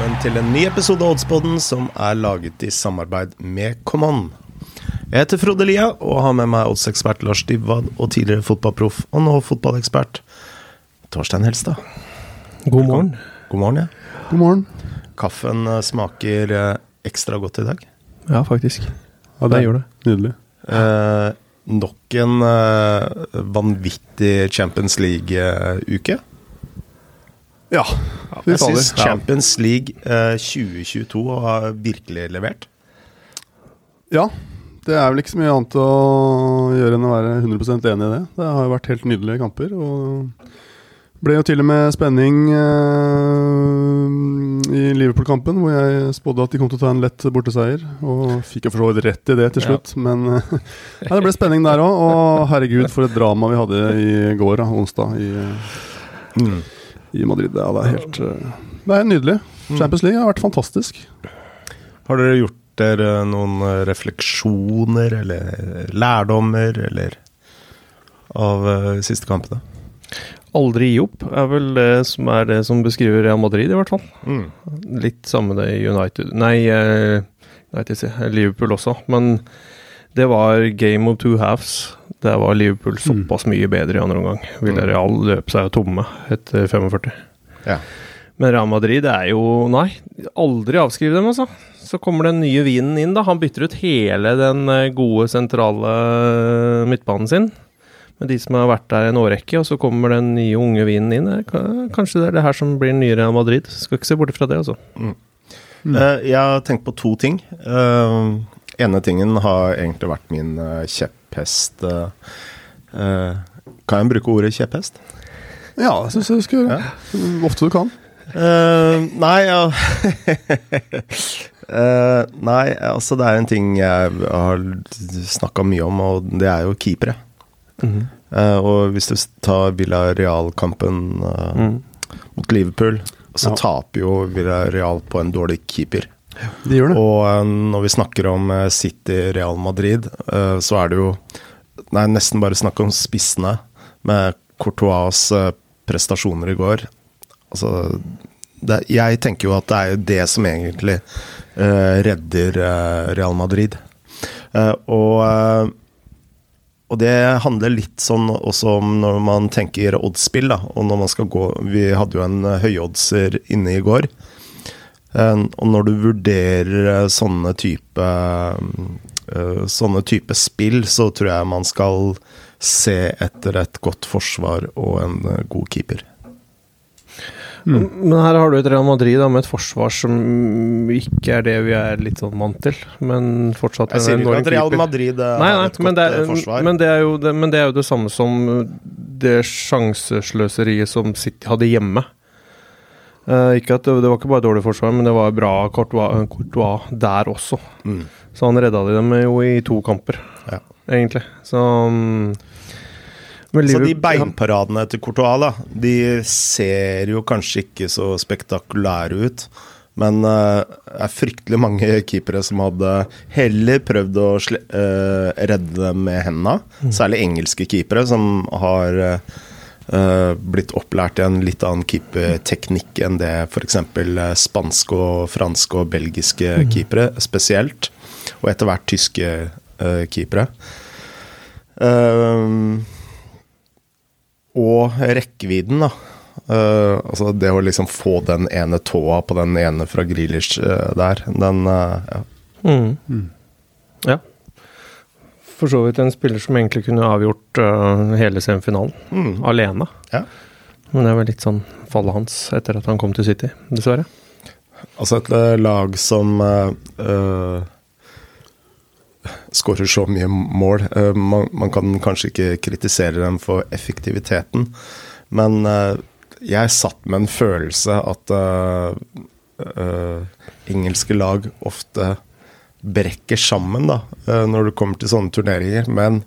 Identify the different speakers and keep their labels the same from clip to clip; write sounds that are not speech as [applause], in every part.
Speaker 1: velkommen til en ny episode av Oddspodden som er laget i samarbeid med Common. Jeg heter Frode Lia og har med meg oddsekspert Lars Dybwad og tidligere fotballproff og nå fotballekspert Torstein Helstad.
Speaker 2: God morgen.
Speaker 1: God morgen, ja.
Speaker 3: God morgen.
Speaker 1: Kaffen eh, smaker eh, ekstra godt i dag.
Speaker 2: Ja, faktisk.
Speaker 3: Ja,
Speaker 2: det gjør det.
Speaker 3: Nydelig.
Speaker 1: Eh, nok en eh, vanvittig Champions League-uke.
Speaker 3: Ja.
Speaker 1: Jeg syns Champions League eh, 2022 har virkelig levert.
Speaker 3: ja. Det er vel ikke så mye annet å gjøre enn å være 100% enig i det. Det har jo vært helt nydelige kamper. Og ble jo til og med spenning eh, i Liverpool-kampen, hvor jeg spådde at de kom til å ta en lett borteseier. Og fikk jo for så vidt rett i det til slutt, men eh, [laughs] ja, det ble spenning der òg. Og herregud, for et drama vi hadde i går, da, onsdag, i,
Speaker 1: Mm.
Speaker 3: I Madrid. Ja, det er helt eh, Det er nydelig. Champions League har vært fantastisk.
Speaker 1: Har dere gjort dere noen eh, refleksjoner eller lærdommer eller av eh, siste kampene?
Speaker 2: Aldri gi opp er vel det som er det som beskriver Real Madrid, i hvert fall.
Speaker 1: Mm.
Speaker 2: Litt samme det i United Nei, United. Liverpool også. Men det var game of two halves. Der var Liverpool såpass mye bedre i andre omgang. Ville Real løpe seg tomme etter 45.
Speaker 1: Ja.
Speaker 2: Men Real Madrid er jo Nei, aldri avskriv dem, altså. Så kommer den nye vinen inn, da. Han bytter ut hele den eh, gode, sentrale eh, midtbanen sin. Med de som har vært der en årrekke, og så kommer den nye, unge vinen inn. Kanskje det er det her som blir nye Real Madrid. Skal ikke se bort fra det, altså.
Speaker 1: Eh, jeg har tenkt på to ting. Uh, ene tingen har egentlig vært min eh, kjepphest. eh, kan jeg bruke ordet kjepphest?
Speaker 3: Ja, jeg syns du skal gjøre det. Så ofte du kan.
Speaker 1: Uh, nei, ja uh, [laughs] Nei, altså det er en ting jeg har snakka mye om, og det er jo keepere. Eh, og hvis du tar Villarreal-kampen
Speaker 2: Mm.
Speaker 1: mot Liverpool, så
Speaker 3: Ja.
Speaker 1: taper jo Villarreal på en dårlig keeper.
Speaker 3: De gjør det.
Speaker 1: Og eh, når vi snakker om eh, City Real Madrid, eh, så er det jo Nei, nesten bare snakk om spissene, med Courtois prestasjoner i går. Altså det, Jeg tenker jo at det er jo det som egentlig redder Real Madrid. Og og det handler litt sånn også om når man tenker oddsspill, da. Og når man skal gå Vi hadde jo en høyoddser inne i går. Eh, Og når du vurderer eh, sånne type eh, Sånne type spill, så tror jeg man skal se etter et godt forsvar og en god keeper.
Speaker 2: Men her har du et Real Madrid da, med et forsvar som ikke er det vi er litt sånn vant til, men fortsatt
Speaker 1: Jeg sier ikke at Real. Madrid nei,
Speaker 2: Nei,
Speaker 1: har et
Speaker 2: men
Speaker 1: godt
Speaker 2: det, er,
Speaker 1: forsvar.
Speaker 2: men, det jo det, men det er jo det samme som det sjansesløseriet som City hadde hjemme. Eh, ikke at det, det var ikke bare dårlig forsvar, men det var bra Courtois, Courtois der også.
Speaker 1: Mm.
Speaker 2: Så han redda de dem jo i to kamper,
Speaker 1: Ja.
Speaker 2: egentlig. Så um,
Speaker 1: Så de beinparadene til Courtois, da, de ser jo kanskje ikke så spektakulære ut. Men eh, det er fryktelig mange keepere som hadde heller prøvd å eh, redde dem med hendene. Særlig engelske keepere, som har eh, blitt opplært i en litt annen keeperteknikk enn det f.eks. spanske, og franske og belgiske keepere spesielt. Og etter hvert tyske eh, keepere. Og rekkevidden, da. Eh, altså det å liksom få den ene tåa på den ene fra Grealish eh, der, den eh, ja.
Speaker 2: Mm. For så vidt en spiller som egentlig kunne avgjort uh, hele semifinalen
Speaker 1: Mm.
Speaker 2: alene.
Speaker 1: Ja.
Speaker 2: Men det var litt sånn fallet hans etter at han kom til City, dessverre.
Speaker 1: Altså et eh, lag som uh, skårer så mye mål. Uh, man, man kan kanskje ikke kritisere dem for effektiviteten, men uh, jeg satt med en følelse at engelske lag ofte brekker sammen da, eh, når det kommer til sånne turneringer. Men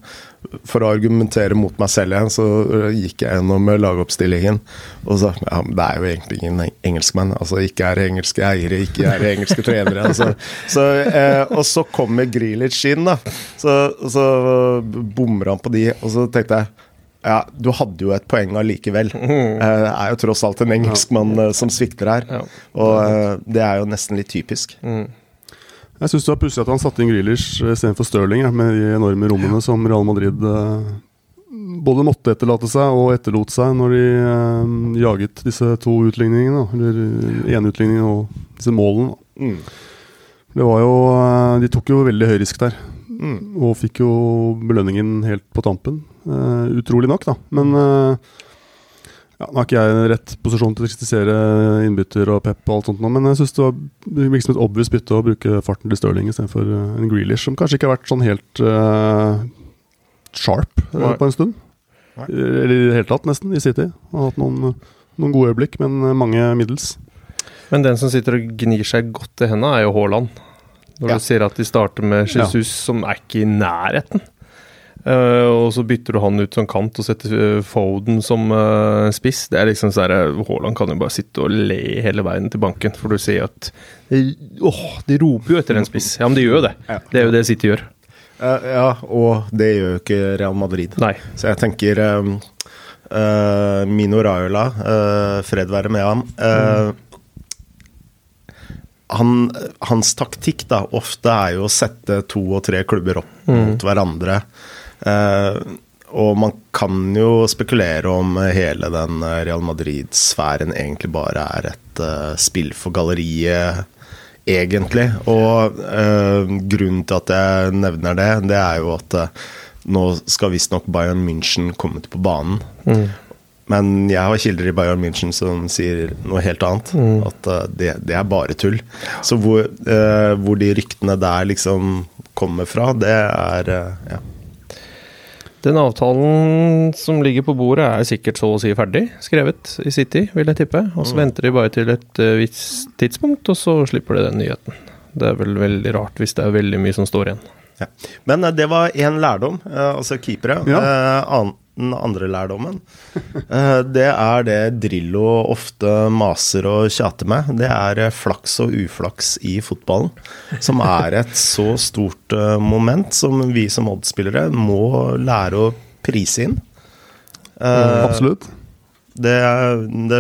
Speaker 1: for å argumentere mot meg selv igjen, så eh, gikk jeg gjennom lagoppstillingen og sa ja, det er jo egentlig ingen engelskmenn. Altså, ikke er det engelske eiere, ikke er det engelske trenere. [laughs] Altså. Så, eh, og så kommer Grealish inn, da. Så, så bommer han på de, og så tenkte jeg Ja, du hadde jo et poeng allikevel.
Speaker 2: Mm.
Speaker 1: Eh, Det er jo tross alt en engelskmann som svikter her. Og det er jo nesten litt typisk.
Speaker 2: Mm.
Speaker 3: Jeg syns det var pussig at han satte inn Grealish istedenfor Stirling, ja, med de enorme rommene som Real Madrid eh, både måtte etterlate seg og etterlot seg når de eh, jaget disse to utligningene. Eller én utligning og disse målene.
Speaker 1: Mm.
Speaker 3: Det var jo eh, De tok jo veldig høy risk der,
Speaker 1: Mm.
Speaker 3: og fikk jo belønningen helt på tampen. Eh, utrolig nok, da. Men eh, ja, Nå har ikke jeg rett posisjon til å kritisere innbytter og Pep og alt sånt, men jeg syns det var liksom et obvious bytte å bruke farten til Stirling istedenfor uh, en Grealish, som kanskje ikke har vært sånn helt uh, sharp
Speaker 2: uh,
Speaker 3: på en stund.
Speaker 1: Nei.
Speaker 3: Eller i det hele tatt, nesten, i City. Har hatt noen, noen gode øyeblikk, men eh, mange middels.
Speaker 2: Men den som sitter og gnir seg godt i hendene, er jo Haaland. Når
Speaker 1: Ja.
Speaker 2: du sier at de starter med Jesus, som er ikke i nærheten. Eh, og så bytter du han ut som kant og setter eh, Foden som uh, spiss. Det er liksom sånn Haaland kan jo bare sitte og le hele veien til banken, for du sier at Åh, de roper jo etter en spiss. Ja, men de gjør jo det.
Speaker 1: Ja.
Speaker 2: Det er jo det City gjør.
Speaker 1: Uh, ja, og det gjør jo ikke Real Madrid.
Speaker 2: Nei.
Speaker 1: Så jeg tenker um, Mino Raiola, fred være med ham. han, hans taktikk da, ofte er jo å sette to og tre klubber opp mot hverandre. Eh, og man kan jo spekulere om hele den eh, Real Madrid-sfæren egentlig bare er et eh, spill for galleriet, egentlig. Og grunnen til at jeg nevner det, det er jo at nå skal visstnok Bayern München komme til på banen.
Speaker 2: Mm.
Speaker 1: Men jeg har kilder i Bayern München som sier noe helt annet. At eh, det, det er bare tull. Så hvor, eh, hvor de ryktene der liksom kommer fra, det er eh, ja.
Speaker 2: Den avtalen som ligger på bordet, er sikkert så å si ferdig skrevet i City, vil jeg tippe. Og så venter de bare til et uh, visst tidspunkt, og så slipper de den nyheten. Det er vel veldig rart hvis det er veldig mye som står igjen.
Speaker 1: Ja. Men eh, det var én lærdom, eh, altså keepere.
Speaker 3: Ja.
Speaker 1: Eh, an, den andre lærdommen, [laughs] eh, det er det Drillo ofte maser og tjater med. Det er eh, flaks og uflaks i fotballen, som er et [laughs] så stort eh, moment som vi som Odd-spillere må lære å prise inn. Mm,
Speaker 3: Absolutt.
Speaker 1: det, det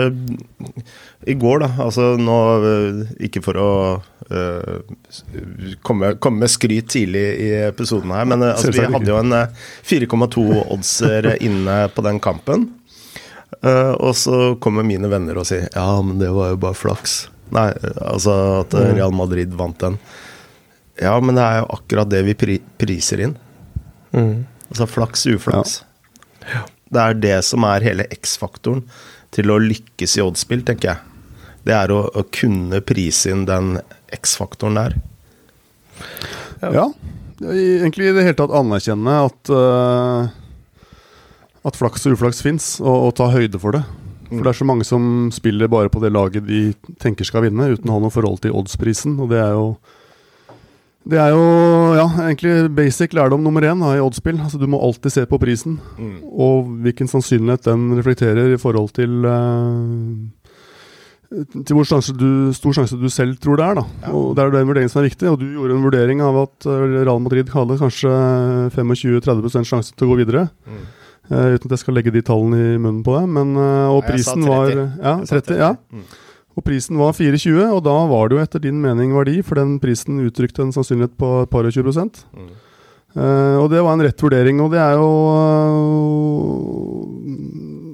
Speaker 1: I går, da Altså nå Ikke for å komme, komme med skryt tidlig i episoden her, men øh, altså, vi hadde jo en øh, 4,2 oddser inne på den kampen. Og så kommer mine venner og sier Ja, men det var jo bare flaks. Nei, altså at øh, Real Madrid vant den. Ja, men det er jo akkurat det vi pri priser inn.
Speaker 2: Mm.
Speaker 1: Altså flaks, uflaks. Det er det som er hele X-faktoren til å lykkes i oddspill, tenker jeg. Det er å, å kunne prise inn den X-faktoren der.
Speaker 3: Ja. Egentlig i det hele tatt anerkjenne at uh, At flaks og uflaks fins, og, og ta høyde for det. For det er så mange som spiller bare på det laget de tenker skal vinne, uten å ha noe forhold til oddsprisen, og det er jo det er jo ja, egentlig basic lærdom nummer én da, i oddspill. Altså, du må alltid se på prisen, og hvilken sannsynlighet den reflekterer i forhold til eh, til hvor du, stor sjanse du selv tror det er. da.
Speaker 1: Ja.
Speaker 3: Og Det er den vurderingen som er viktig. og Du gjorde en vurdering av at eh, Real Madrid hadde kanskje 25-30 sjanse til å gå videre. Eh, uten at jeg skal legge de tallene i munnen på deg. Men, uh, og
Speaker 1: sa
Speaker 3: prisen var
Speaker 1: 30.
Speaker 3: ja,
Speaker 1: Jeg sa
Speaker 3: 30, ja.
Speaker 1: Mm.
Speaker 3: Og prisen var 24, og da var det jo etter din mening verdi, for den prisen uttrykte en sannsynlighet på et par og 20 prosent.
Speaker 1: Mm.
Speaker 3: uh, og det var en rett vurdering, og det er jo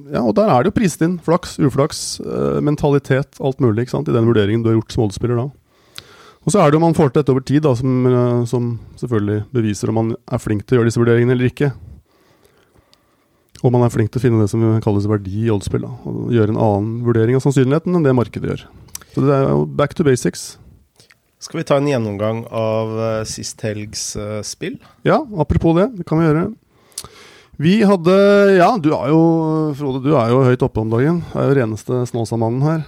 Speaker 3: Ja, og der er det jo priset inn. Flaks, uflaks, øh, mentalitet, alt mulig ikke sant, i den vurderingen du har gjort som oddspiller da. Og så er det jo man får til dette over tid, da, som, øh, som selvfølgelig beviser om man er flink til å gjøre disse vurderingene eller ikke. Og man er flink til å finne det som kalles verdi i oddspill. Da, og gjøre en annen vurdering av sannsynligheten enn det markedet gjør. Så det er jo back to basics.
Speaker 1: Skal vi ta en gjennomgang av eh, sist helgs eh, spill?
Speaker 3: Ja, apropos det, det kan vi gjøre. Vi hadde Ja, du er jo Frode, du er jo høyt oppe om dagen. Du er jo reneste Snåsamannen her.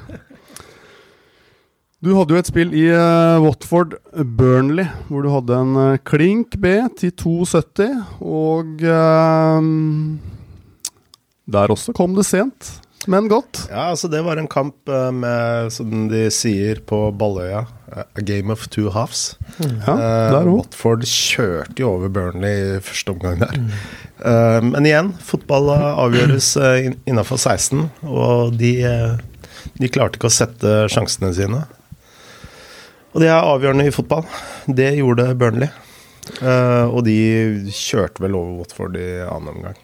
Speaker 3: Du hadde jo et spill i uh, Watford Burnley, hvor du hadde en uh, klink B til 2,70. Og uh, der også kom det sent. Men godt.
Speaker 1: Ja, altså det var en kamp eh, med, som de sier på Balløya, eh, a game of two halves.
Speaker 3: Ja,
Speaker 1: Eh. Watford kjørte jo over Burnley i første omgang der. Eh, men igjen, fotball eh, avgjøres uh, innafor 16, og de, eh, de klarte ikke å sette sjansene sine. Og det er avgjørende i fotball. Det gjorde Burnley. Eh, og de kjørte vel over Watford i annen omgang.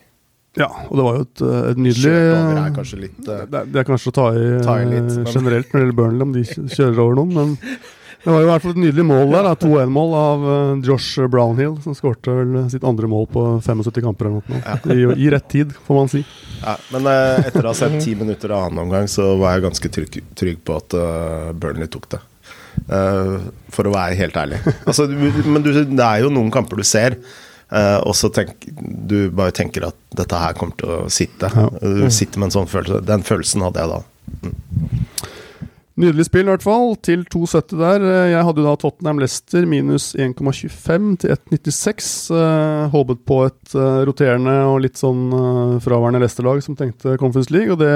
Speaker 3: Ja, og det var jo et, eh, et nydelig
Speaker 1: over er kanskje litt Uh,
Speaker 3: det, er, det er kanskje å ta i,
Speaker 1: Ta i litt,
Speaker 3: eh,
Speaker 1: men-
Speaker 3: generelt når det gjelder Burnley, om de kjører over noen, men [laughs] det var jo i hvert fall et nydelig mål der. 2-1-mål av eh, Josh Brownhill, som skårte vel sitt andre mål på 75 kamper eller noe. I, I rett tid, får man si.
Speaker 1: Ja, men eh, etter å ha sett ti minutter av annen omgang, så var jeg ganske trygg, trygg på at eh, Burnley tok det. Eh, for å være helt ærlig. Altså, men du, det er jo noen kamper du ser, eh, og så tenk, du bare tenker at dette her kommer til å sitte.
Speaker 3: Ja.
Speaker 1: Du sitter med en sånn følelse. Den følelsen hadde jeg da.
Speaker 3: Nydelig spill, i hvert fall. Til 2,70 der. Eh, Jeg hadde jo da Tottenham Leicester minus 1,25 til 1,96. Eh, håpet på et eh, roterende og litt sånn eh, fraværende Leicester-lag som tenkte Conference League, og det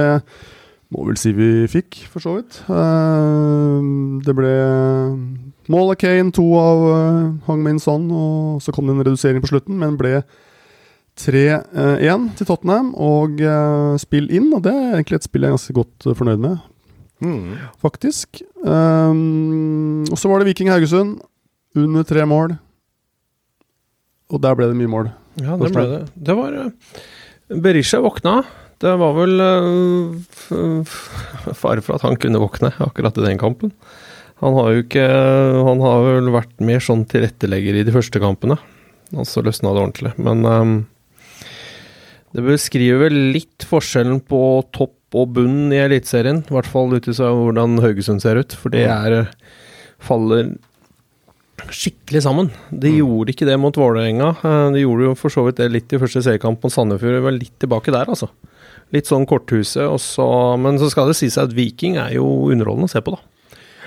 Speaker 3: må vel si vi fikk, for så vidt. Eh, det ble mål av Kane, to av uh, Hangmin Son, og så kom det en redusering på slutten, men ble 3-1 til Tottenham og uh, spill inn, og det er egentlig et spill jeg er ganske godt uh, fornøyd med
Speaker 1: Mm.
Speaker 3: faktisk. Um, og så var det Viking Haugesund. Under tre mål. Og der ble det mye mål.
Speaker 2: Ja, det ble det. Det var eh, Berisha våkna. Det var vel eh, f- f- [laughs] fare for at han kunne våkne akkurat i den kampen. Han har jo ikke Han har vel vært mer sånn tilrettelegger i de første kampene. Og så løsna det ordentlig. Men um, det beskriver vel litt forskjellen på topp og bunn i Eliteserien. I hvert fall ut ifra hvordan Haugesund ser ut. For det er faller skikkelig sammen. De gjorde ikke det mot Vålerenga. Eh, De gjorde jo for så vidt det litt i første seriekamp mot Sandefjord. Var litt tilbake der, altså. Litt sånn korthuset, og så Men så skal det si seg at Viking er jo underholdende å se på, da.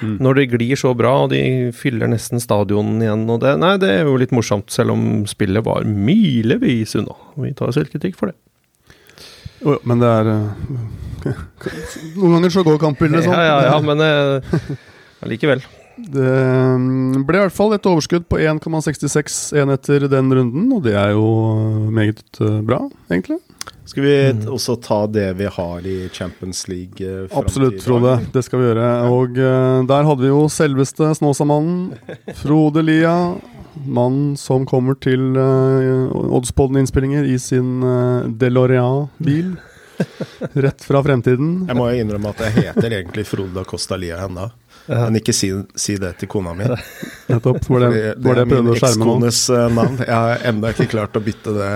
Speaker 2: Når det glir så bra, og de fyller nesten stadionen igjen og det Nei, det er jo litt morsomt, selv om spillet var milevis unna. Vi tar selvkritikk for det.
Speaker 3: Jo, jo, men det er eh, [laughs] Noen ganger så går kampbildet sånn.
Speaker 2: Ja, ja, ja, [laughs] men eh, allikevel.
Speaker 3: Det um, ble i hvert fall et overskudd på 1,66 enheter den runden, og det er jo uh, meget uh, bra, egentlig.
Speaker 1: Skal vi mm. også ta det vi har i Champions League? eh,
Speaker 3: Absolutt, Frode. Det skal vi gjøre. Og uh, der hadde vi jo selveste Snåsamannen, [laughs] Frode Lia. Mannen som kommer til uh, Oddspodden-innspillinger i sin uh, DeLorean-bil. [laughs] Rett fra fremtiden.
Speaker 1: Jeg må jo innrømme at jeg heter egentlig Frode da Costa Lia ennå. Men ikke si, si det til kona mi.
Speaker 3: Nettopp. Var det, var det er
Speaker 1: min ekskones eh, navn. Jeg har ennå ikke klart å bytte det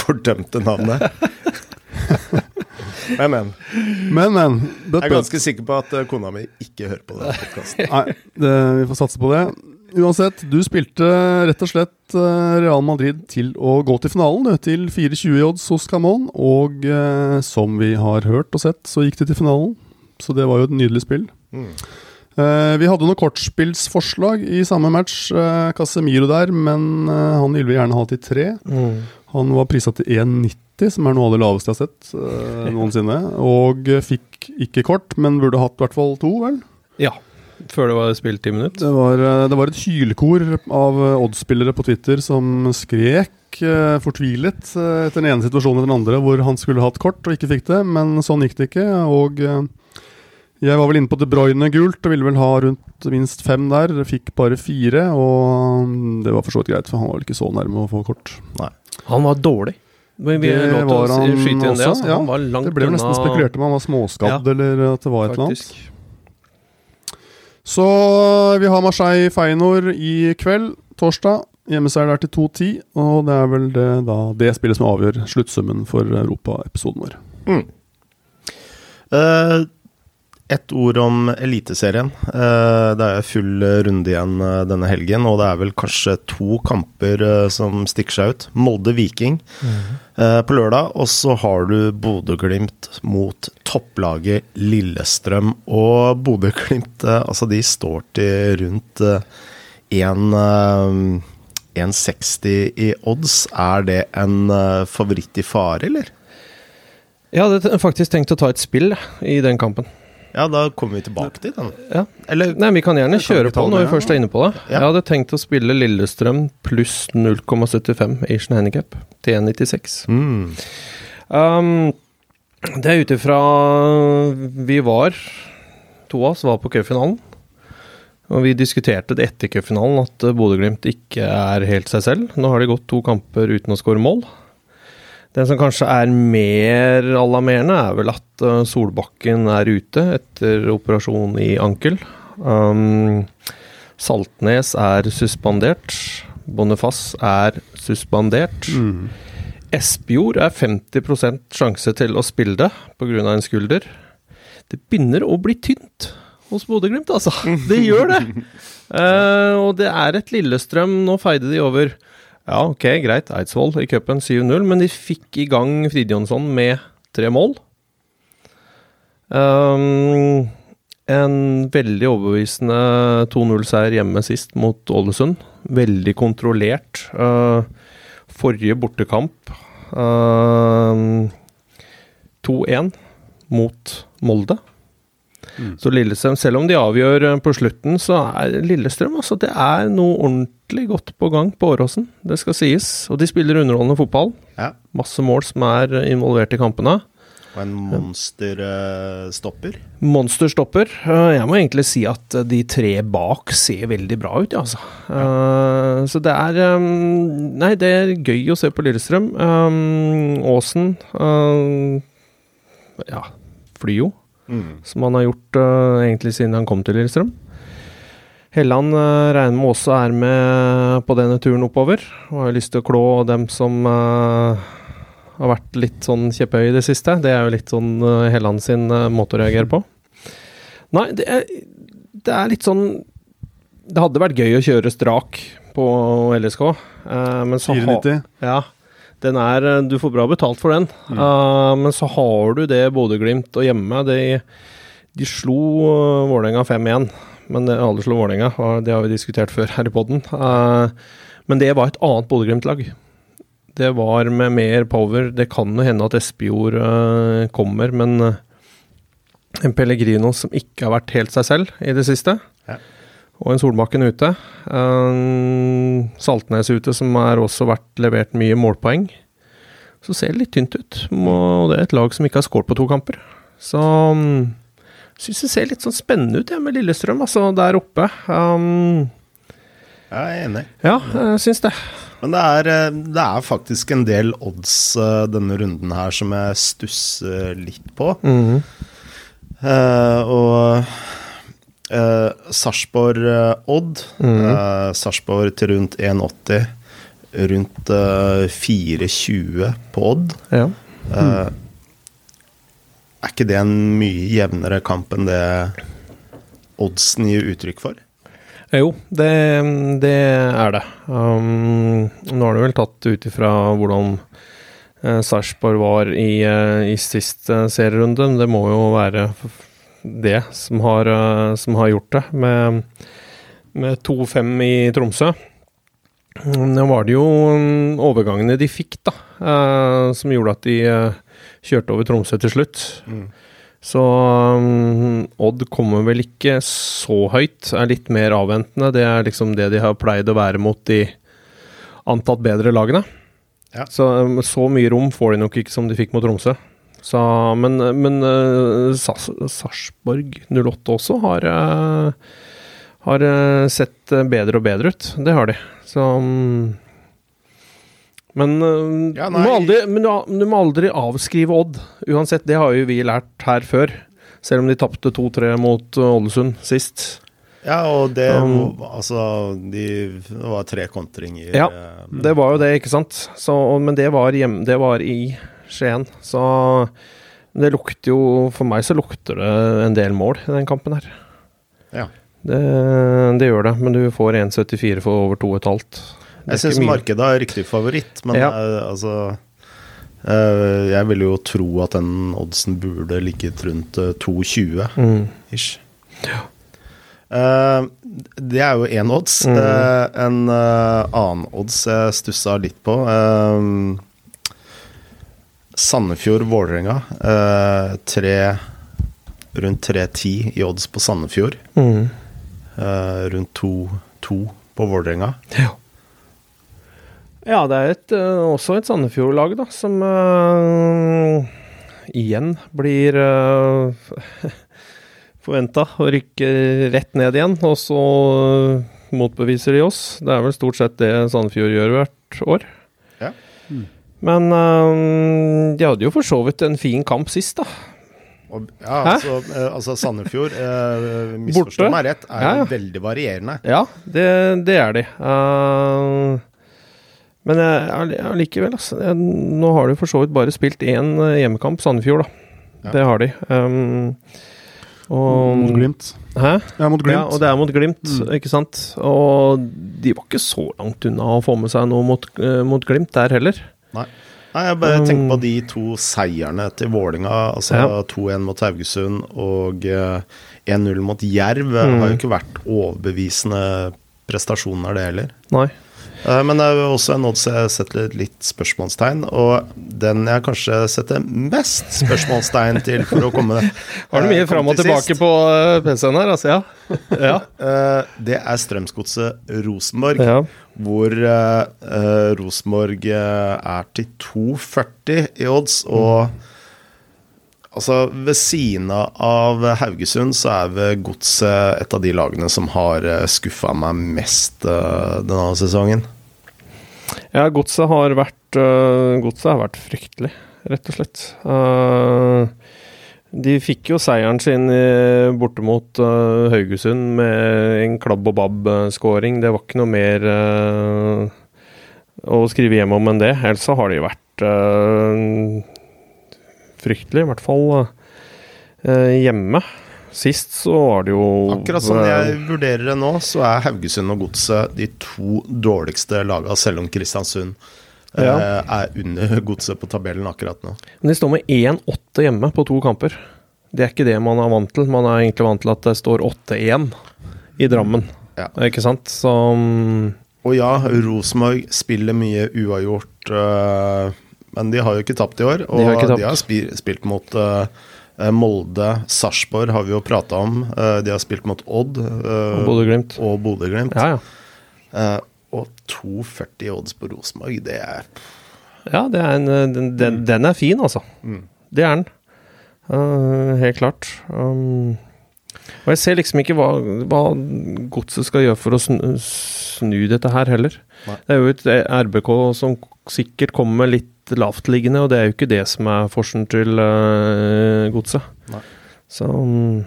Speaker 1: fordømte navnet. [laughs] Men, men.
Speaker 3: Men, men.
Speaker 1: Jeg er ganske sikker på at eh, kona mi ikke hører på den podkasten.
Speaker 3: Nei, det, vi får satse på det. Uansett, du spilte rett og slett eh, Real Madrid til å gå til finalen, til 4-20 odds hos Camon. Og eh, som vi har hørt og sett, så gikk de til finalen. Så det var jo et nydelig spill.
Speaker 1: Mm.
Speaker 3: Eh, vi hadde noen kortspillsforslag i samme match. Uh, Casemiro der, men uh, han ville vi gjerne ha til tre. Han var prisa til 1,90, som er noe av det laveste jeg har sett [laughs] noensinne. Og fikk ikke kort, men burde hatt i hvert fall to, vel?
Speaker 2: Ja. Før det var spilt ti minutter.
Speaker 3: Det var, det var et hylkor av Odd-spillere på Twitter som skrek fortvilet etter den ene situasjonen etter den andre hvor han skulle hatt kort og ikke fikk det, men sånn gikk det ikke. Og jeg var vel inne på De Bruyne gult og ville vel ha rundt minst fem der. Fikk bare fire, og mm, det var for så vidt greit, for han var vel ikke så nærme å få kort.
Speaker 2: Han var dårlig. Men vi
Speaker 3: Det var han
Speaker 2: også. det. Altså.
Speaker 3: ja.
Speaker 2: Han var langt
Speaker 3: Det ble vel nesten spekulert om han var småskadd eller at det var et eller annet. Så vi har Marseille Feinor i kveld, torsdag. Hjemmeseier der til 2-10, og det er vel det, da, det spillet som avgjør sluttsummen for Europa-episoden vår.
Speaker 1: Eh, ett ord om Eliteserien. Eh, det er full runde igjen eh, denne helgen, og det er vel kanskje to kamper eh, som stikker seg ut. Molde-Viking eh, på lørdag, og så har du Bodø-Glimt mot topplaget Lillestrøm. Og Bodø-Glimt, altså de står til rundt eh, en, eh, 1,60 i odds. Er det en favoritt i fare, eller?
Speaker 2: Jeg hadde faktisk tenkt å ta et spill i den kampen.
Speaker 1: Ja, da kommer vi tilbake til den.
Speaker 2: Ja.
Speaker 1: Eller
Speaker 2: Nei, Vi kan gjerne kjøre
Speaker 3: kan
Speaker 2: på når
Speaker 3: det,
Speaker 2: vi først er inne på det.
Speaker 1: Ja.
Speaker 2: Jeg hadde tenkt å spille Lillestrøm pluss 0,75 Asian Handicap til 1,96.
Speaker 1: mm.
Speaker 2: Um, det er ut ifra Vi var To av oss var på cupfinalen. Og vi diskuterte det etter cupfinalen, at Bodø-Glimt ikke er helt seg selv. Nå har de gått to kamper uten å skåre mål. Den som kanskje er mer alarmerende, er vel at eh, Solbakken er ute etter operasjon i ankel. Um, Saltnes er suspendert. Boniface er suspendert.
Speaker 3: Mm.
Speaker 2: Espejord er 50 sjanse til å spille det pga. en skulder. Det begynner å bli tynt hos Bodø-Glimt, altså. Det gjør det. Uh, [laughs] og det er et Lillestrøm Nå feide de over Ja, ok, greit, Eidsvoll i cupen 7-0, men de fikk i gang Fridjonsson med tre mål. Um, en veldig overbevisende 2-0-seier hjemme sist mot Ålesund. Veldig kontrollert. Uh, forrige bortekamp uh, 2-1 mot Molde.
Speaker 3: Mm.
Speaker 2: Så Lillestrøm, selv om de avgjør eh, på slutten, så er Lillestrøm altså, det er noe ordentlig godt på gang på Åråsen. Det skal sies. Og de spiller underholdende fotball.
Speaker 1: Ja.
Speaker 2: Masse mål som er involvert i kampene.
Speaker 1: Og en monsterstopper.
Speaker 2: Uh, monsterstopper. Uh, Jeg må egentlig si at eh, de tre bak ser veldig bra ut, ja, altså. Eh, Så det er um, Nei, det er gøy å se på Lillestrøm. Um, Åsen eh, Ja, flyr jo,
Speaker 1: Mm.
Speaker 2: som han har gjort uh, egentlig siden han kom til Lillestrøm. Helland uh, regner med også er med på denne turen oppover, og har lyst til å klå dem som uh, har vært litt sånn kjepphøy i det siste. Det er jo litt sånn uh, Helland sin måte å reagere på. Nei, det er, det er litt sånn Det hadde vært gøy å kjøre strak på LSK, men så
Speaker 3: 94.
Speaker 2: Ha, ja, den er eh, Du får bra betalt for den. Uh, men så har du det Bodø-Glimt og hjemme. De, de slo uh, Vålerenga 5-1. Men det, alle slo Vålerenga, det har vi diskutert før her i poden. men det var et annet Bodø-Glimt-lag. Det var med mer power. Det kan jo hende at Espejord uh, kommer, men uh, en Pellegrino som ikke har vært helt seg selv i det siste.
Speaker 1: Ja.
Speaker 2: Og en Solbakken ute. Uh, Saltnes ute, som har også vært levert mye målpoeng. Så ser det litt tynt ut. Og det er et lag som ikke har skåret på to kamper. Så um, syns det ser litt sånn spennende ut, jeg, med Lillestrøm, altså der oppe. Um,
Speaker 1: Jeg er enig.
Speaker 2: ja, jeg syns det.
Speaker 1: Men det er, eh, det er faktisk en del odds eh, denne runden her som jeg stusser litt på.
Speaker 2: Mm
Speaker 1: -hmm. uh, og uh, Sarpsborg-Odd.
Speaker 2: Mm.
Speaker 1: Uh, Sarpsborg til rundt 1,80. Rundt eh, 4,20 på Odd.
Speaker 2: Ja.
Speaker 1: Eh, er ikke det en mye jevnere kamp enn det oddsen gir uttrykk for?
Speaker 2: Jo, det, det er det. Um, nå har du vel tatt ut ifra hvordan uh, Sarpsborg var i, eh, i sist uh, serierunde. Det må jo være f- det som har, eh, som har gjort det, med, med 2-5 i Tromsø. Mm, Nå var det jo mm, overgangene de fikk, da, eh, som gjorde at de eh, kjørte over Tromsø til slutt. Så um, Odd kommer vel ikke så høyt, er litt mer avventende. Det er liksom det de har pleid å være mot de antatt bedre lagene.
Speaker 1: Ja.
Speaker 2: Så, um, så mye rom får de nok ikke som de fikk mot Tromsø. Så, men men uh, Sarpsborg 08 også har, uh, har uh, sett bedre og bedre ut. Det har de. Så um, Men,
Speaker 1: Ja,
Speaker 2: du, aldri, men du, må aldri avskrive Odd. Uansett, det har jo vi lært her før. Selv om de tapte 2-3 mot Ålesund sist.
Speaker 1: Ja, og det
Speaker 2: Um,
Speaker 1: Altså, de, det var tre kontringer.
Speaker 2: Ja. Det var jo det, ikke sant? Så, men det var, hjem, det var i Skien. Så det lukter jo For meg så lukter det en del mål i den kampen her.
Speaker 1: Ja.
Speaker 2: Det, det gjør det, men du får 1,74 for over 2,5. Er
Speaker 1: Jeg syns markedet er riktig favoritt, men
Speaker 2: Ja.
Speaker 1: uh, altså uh, Jeg vil jo tro at den oddsen burde ligget rundt eh, 2,20
Speaker 2: Mm.
Speaker 1: ish. Eh, det er jo én odds.
Speaker 2: Mm.
Speaker 1: Eh, en eh, annen odds jeg stussa litt på. eh, Sandefjord-Vålerenga. Eh, tre Rundt 3-10 i odds på Sandefjord.
Speaker 2: Mm.
Speaker 1: Eh, rundt 2-2 på Vålerenga.
Speaker 2: Ja. Ja, det er et, eh, også et Sandefjord-lag, da, som uh, igjen blir [laughs] uh, forventa å rykke rett ned igjen. Og så uh, motbeviser de oss. Det er vel stort sett det Sandefjord gjør hvert år.
Speaker 1: Ja.
Speaker 2: Men uh, de hadde jo for så vidt en fin kamp sist, da.
Speaker 1: Og, ja, altså, eh, altså Sandefjord, eh, misforstå meg rett, er
Speaker 2: Ja,
Speaker 1: jo
Speaker 2: ja.
Speaker 1: veldig varierende.
Speaker 2: Ja, det, det er de. Uh, men allikevel, altså. Jeg, nå har de for så vidt bare spilt én hjemmekamp, Sandefjord, da.
Speaker 1: Ja.
Speaker 2: Det har de. Um, og,
Speaker 3: Mot Glimt.
Speaker 2: Hæ?
Speaker 3: Ja, mot Glimt.
Speaker 2: Ja, og det er mot Glimt,
Speaker 3: Mm.
Speaker 2: ikke sant. Og de var ikke så langt unna å få med seg noe mot, mot Glimt der heller.
Speaker 1: Nei. Nei, jeg bare
Speaker 2: Um,
Speaker 1: tenker på de to seierne til Vålinga Altså
Speaker 2: Ja.
Speaker 1: 2-1 mot Haugesund og eh, 1-0 mot Jerv.
Speaker 2: Mm.
Speaker 1: Har jo ikke vært overbevisende prestasjoner, det heller.
Speaker 2: Nei.
Speaker 1: Eh, Men det er jo også en odds jeg setter litt spørsmålstegn, og den jeg kanskje setter mest spørsmålstegn til for å komme [laughs]
Speaker 2: Har du mye
Speaker 1: eh,
Speaker 2: fram og
Speaker 1: til
Speaker 2: tilbake på eh, PC-en her, altså? Ja. [laughs] ja.
Speaker 1: Det er Strømsgodset Rosenborg,
Speaker 2: ja.
Speaker 1: hvor Rosenborg er til 2,40 i odds, og Altså, ved siden av Haugesund så er ved Godset et av de lagene som har skuffa meg mest eh, denne sesongen.
Speaker 2: Ja, godset har vært øh, Godset har vært fryktelig, rett og slett. De fikk jo seieren sin borte mot Haugesund med en klabb og babb-skåring. Det var ikke noe mer å skrive hjem om enn det. Ellers så har de vært fryktelig, i hvert fall øh, hjemme. Sist så var det jo
Speaker 1: Akkurat som jeg vurderer det nå, så er Haugesund og Godset de to dårligste lagene, selv om Kristiansund eh,
Speaker 2: Ja.
Speaker 1: er under Godset på tabellen akkurat nå.
Speaker 2: Men de står med 1-8 hjemme på to kamper. Det er ikke det man er vant til. Man er egentlig vant til at det står 8-1 i Drammen.
Speaker 1: Ja.
Speaker 2: Ikke sant? Så mm,
Speaker 1: Og ja, Rosenborg spiller mye uavgjort, øh, men de har jo ikke tapt i år. Og
Speaker 2: De
Speaker 1: de
Speaker 2: har
Speaker 1: har, spi- spilt mot uh, Molde, Sarpsborg har vi jo prata om. Uh, de har spilt mot Odd Uh,
Speaker 2: og Bodø-Glimt. Ja, ja.
Speaker 1: Og 2,40 odds på Rosenborg, det er
Speaker 2: Ja, det er en, den, den, den er fin, altså.
Speaker 1: Mm.
Speaker 2: Det er den. Helt klart. Um, og jeg ser liksom ikke hva, hva godset skal gjøre for å snu, snu dette her heller.
Speaker 1: Nei.
Speaker 2: Det er jo et RBK som sikkert kommer litt lavtliggende, og det er jo ikke det som er forsen til uh, godset.
Speaker 1: Nei.
Speaker 2: Så um,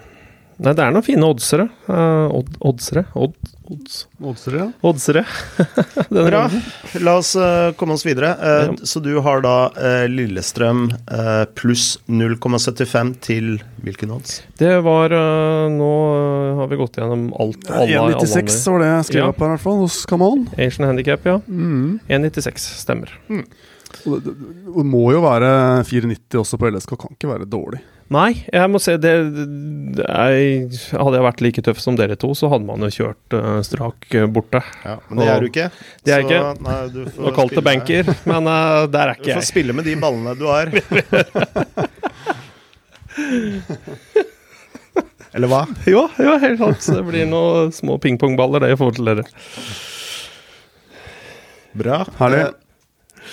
Speaker 2: Nei, det er noen fine oddsere. Uh, odd, oddsere? Odd, odds.
Speaker 3: Oddsere, ja.
Speaker 2: Oddsere. [laughs]
Speaker 1: Bra.
Speaker 2: runden.
Speaker 1: La oss uh, komme oss videre.
Speaker 2: Ja.
Speaker 1: Så du har da Lillestrøm pluss 0,75 til hvilken odds?
Speaker 2: Det var uh, Nå uh, har vi gått gjennom alt. Alle, alle
Speaker 3: 1,96 var det jeg skrev
Speaker 2: Ja.
Speaker 3: opp her, i hvert fall, hos Camon.
Speaker 2: Asian Handicap, ja.
Speaker 3: Mm.
Speaker 2: 1,96 stemmer.
Speaker 3: Og Det, må jo være 4,90 også på LSK, kan ikke være dårlig.
Speaker 2: Nei, jeg må se det, det er, Hadde jeg vært like tøff som dere to, så hadde man jo kjørt uh, strak uh, borte.
Speaker 1: Ja, men det
Speaker 2: Og-
Speaker 1: er du ikke.
Speaker 2: Det er jeg
Speaker 1: så,
Speaker 2: ikke.
Speaker 1: Nei, du får
Speaker 2: Og kalt det banker, men uh, der er
Speaker 1: Du får
Speaker 2: jeg.
Speaker 1: spille med de ballene du har. [laughs] Eller hva?
Speaker 2: Jo, jo, helt sant. Det blir noen små pingpongballer det i forhold til dere.
Speaker 1: Bra.
Speaker 3: Herlig.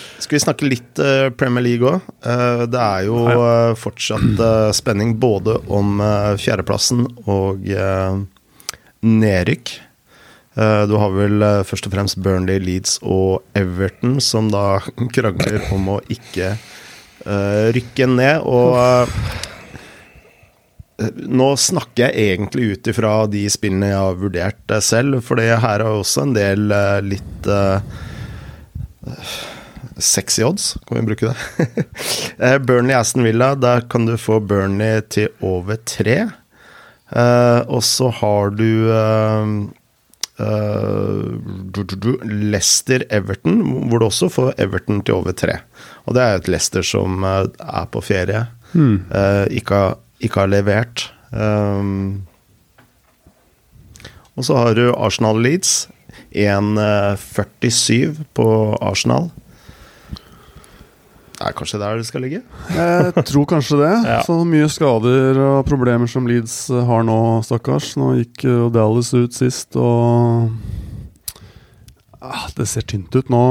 Speaker 1: Eh, skal vi snakke litt eh, Premier League òg? det er jo eh, fortsatt eh, spenning både om eh, fjerdeplassen og uh, nedrykk. Eh, du har vel eh, først og fremst Burnley, Leeds og Everton som da [laughs] krangler om å ikke eh, rykke ned. Og eh, nå snakker jeg egentlig ut ifra de spillene jeg har vurdert eh, selv, for her er også en del eh, litt eh, Sexy odds, kan vi bruke det? [laughs] Eh, Burnley Aston Villa, der kan du få Burnley til over tre. Uh, og så har du uh, eh, du, du, du, Leicester Everton, hvor du også får Everton til over tre. Og det er jo et Leicester som er på ferie, eh, ikke, har, ikke har levert. Um, og så har du Arsenal Leeds. 1,47 på Arsenal. Er kanskje der det skal ligge?
Speaker 3: Jeg tror kanskje det.
Speaker 2: Ja.
Speaker 3: Så mye skader og problemer som Leeds har nå, stakkars. Nå gikk jo Dallas ut sist, og ah, Det ser tynt ut nå.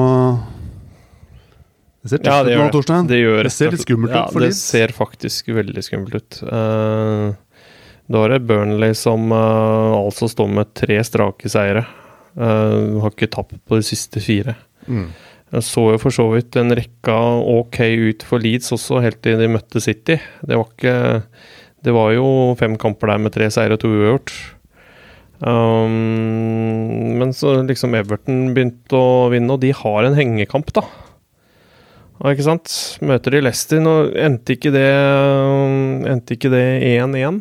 Speaker 3: Det ser tynt
Speaker 2: Ja, det
Speaker 3: ut nå,
Speaker 2: det.
Speaker 3: Torstein.
Speaker 2: Det, gjør
Speaker 3: Det ser litt skummelt
Speaker 2: ja,
Speaker 3: ut for
Speaker 2: det ser faktisk veldig skummelt ut. Uh, da er det Burnley som uh, altså står med tre strake seire. Uh, har ikke tapt på de siste fire. Jeg så jo for så vidt en rekke ok ut for Leeds også, helt til de møtte City. Det var ikke Det var jo fem kamper der med tre seire og to uavgjort. Um, men så liksom Everton begynte å vinne, og de har en hengekamp, da. Ja, ikke sant? Møter de Leicester. Nå endte ikke det Endte ikke det 1-1?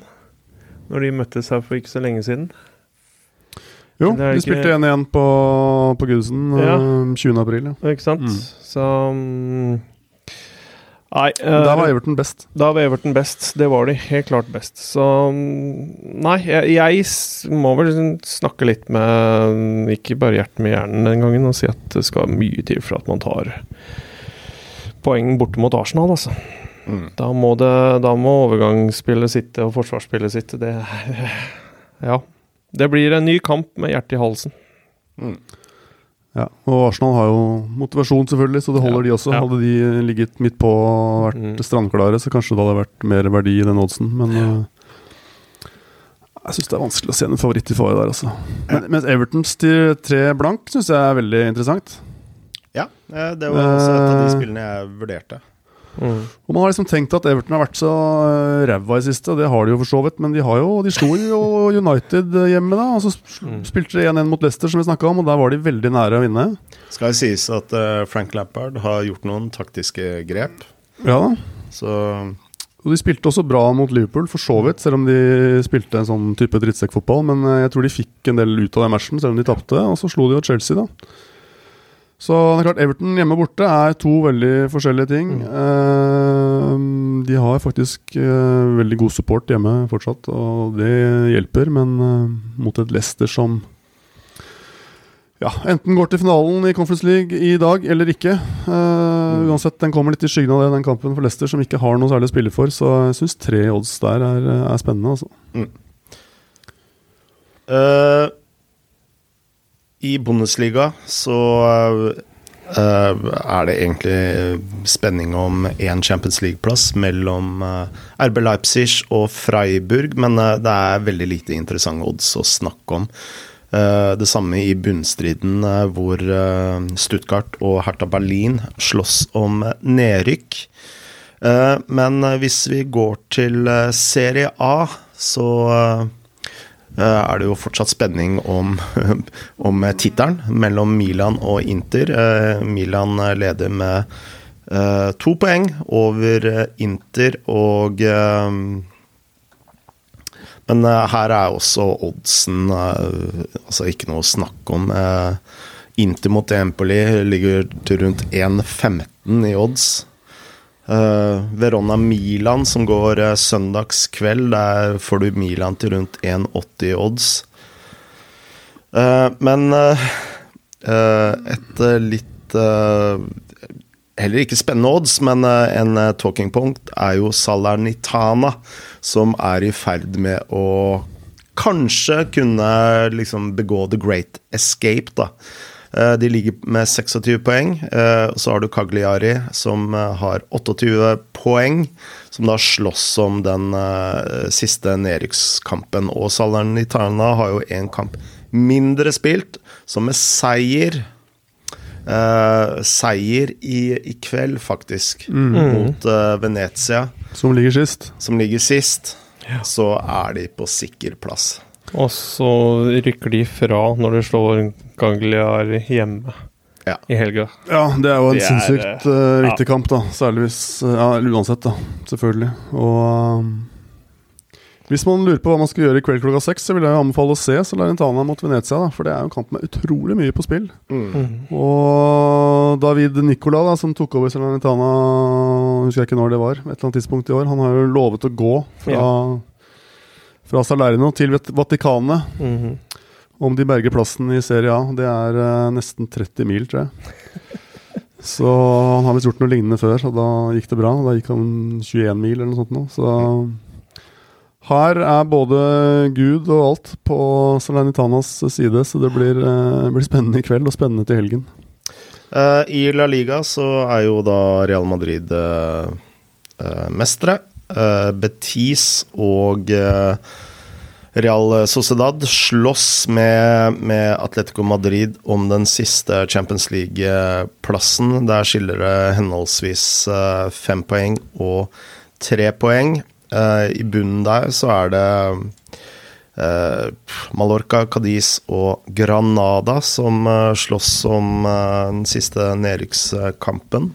Speaker 2: Når de møttes her for ikke så lenge siden.
Speaker 3: Jo, de
Speaker 2: ikke-
Speaker 3: spilte 1-1 på, på Gudesen
Speaker 2: Ja.
Speaker 3: eh, 20. april. Ja.
Speaker 2: Ikke sant?
Speaker 3: Mm.
Speaker 2: Så um, Nei. Uh,
Speaker 3: da var Everton best.
Speaker 2: Da var Everton best. Det var de helt klart best. Så mm, Nei, jeg, jeg må vel snakke litt med Ikke bare hjertet med hjernen den gangen og si at det skal mye til for at man tar poeng borte mot Arsenal, altså.
Speaker 1: Mm.
Speaker 2: Da må, det, da må overgangsspillet sitte og forsvarsspillet sitte. Det [laughs] Ja. Det blir en ny kamp med hjertet i halsen.
Speaker 3: Ja, og Arsenal har jo motivasjon, selvfølgelig, så det holder
Speaker 2: Ja,
Speaker 3: de også.
Speaker 2: ja.
Speaker 3: Hadde de ligget midt på og vært
Speaker 2: Mm.
Speaker 3: strandklare, så kanskje det hadde vært mer verdi i den oddsen, men øh, Jeg syns det er vanskelig å se en favoritt i fare der, altså. Men, mens Evertons til tre blank syns jeg er veldig interessant.
Speaker 1: Ja, eh, det var også et av de
Speaker 3: Eh.
Speaker 1: spillene jeg vurderte.
Speaker 2: Mm.
Speaker 3: Og Man har liksom tenkt at Everton har vært så øh, ræva i siste, og det har de jo for så vidt, men de har jo, de slo jo [laughs] United hjemme, da. Og så
Speaker 2: Mm.
Speaker 3: spilte de 1-1 mot Leicester, som vi snakka om, og der var de veldig nære å vinne.
Speaker 1: Skal det sies at eh, Frank Lampard har gjort noen taktiske grep.
Speaker 3: Ja da.
Speaker 1: Så
Speaker 3: Og De spilte også bra mot Liverpool, for så vidt, selv om de spilte en sånn type drittsekkfotball. Men eh, jeg tror de fikk en del ut av den matchen, selv om de tapte. Og så slo de jo Chelsea, da. Så det er klart, Everton hjemme og borte er to veldig forskjellige ting. Eh, de har faktisk eh, veldig god support hjemme fortsatt, og det hjelper. Men eh, mot et Leicester som ja, enten går til finalen i Conference League i dag eller ikke. Eh, uansett, den kommer litt i skyggen av det, den kampen for Leicester, som ikke har noe særlig å spille for. Så jeg syns tre odds der er, er spennende, altså.
Speaker 1: eh, I Bundesliga så Uh, er det egentlig spenning om én Champions League-plass mellom uh, RB Leipzig og Freiburg, men uh, det er veldig lite interessante odds å snakke om. Eh, det samme i bunnstriden, eh, hvor eh, Stuttgart og Hertha Berlin slåss om nedrykk. Eh, men eh, hvis vi går til eh, Serie A, så eh, er det jo fortsatt spenning om, [laughs] om tittelen mellom Milan og Inter. Eh, Milan leder med eh, to poeng over eh, Inter, og eh, Men eh, her er også oddsen eh, altså ikke noe å snakke om. Eh, Inter mot Empoli ligger til rundt 1,15 i odds. Eh, Verona Milan, som går uh, søndagskveld, der får du Milan til rundt 1,80 odds. Uh, men et litt Heller ikke spennende odds, men en talking point er jo Salernitana, som er i ferd med å kanskje kunne liksom begå the great escape, da. Eh, De ligger med 26 poeng. Eh, og Så har du Cagliari, som eh, har 28 poeng, som da slåss om den eh, siste nedrykkskampen. Og Salernitana har jo én kamp mindre spilt, så med seier Uh, Seier i, i kveld, faktisk, mot uh, Venezia,
Speaker 3: Som ligger sist.
Speaker 1: som ligger sist, så er de på sikker plass.
Speaker 2: Og så rykker de fra når de slår Gagliar hjemme
Speaker 1: Ja.
Speaker 2: i helga.
Speaker 3: Ja, det er jo en sinnssykt
Speaker 2: uh,
Speaker 3: viktig
Speaker 2: ja.
Speaker 3: kamp, da. Særlig hvis eh, Ja, uansett, da. Selvfølgelig. Og um, hvis man lurer på hva man skal gjøre i kveld klokka seks, så vil jeg jo anbefale å se Salernitana mot Venezia, da. For det er jo en kamp med utrolig mye på spill. Og David Nicola, da, som tok over Salernitana, husker jeg ikke når det var, et eller annet tidspunkt i år, han har jo lovet å gå fra, fra Salerno til Vat- Vatikanet.
Speaker 2: Mhm.
Speaker 3: Om de berger plassen i Serie A. Det er eh, nesten 30 mil, tror jeg. [laughs] Så han har visst gjort noe lignende før, og da gikk det bra. Da gikk han 21 mil eller noe sånt nå. Så her er både Gud og alt på Salernitanas side, så det blir, eh, blir spennende i kveld og spennende til helgen.
Speaker 1: Uh, I La Liga så er jo da Real Madrid uh, uh, mestere. Betis og Real Sociedad slåss med, med, Atletico Madrid om den siste Champions League-plassen. Der skiller det henholdsvis fem poeng og tre poeng. I bunnen der så er det Uh, Mallorca, Cadiz og Granada som slåss om den siste nedrykkskampen.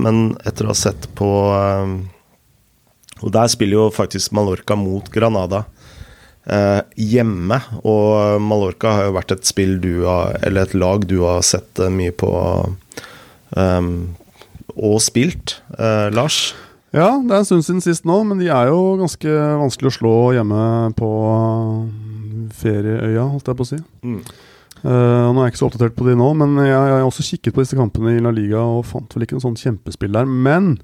Speaker 1: men etter å ha sett på Og der spiller jo faktisk Mallorca mot Granada hjemme. Og Mallorca har jo vært et spill du har Eller et lag du har sett mye på um, og spilt, Lars.
Speaker 3: Ja, det er en stund siden sist nå, men de er jo ganske vanskelig å slå hjemme på ferieøya, holdt jeg på å si. Mm. Uh, nå er jeg ikke så oppdatert på de nå, men jeg, jeg, har også kikket på disse kampene i La Liga og fant vel ikke noe sånn kjempespill der. Men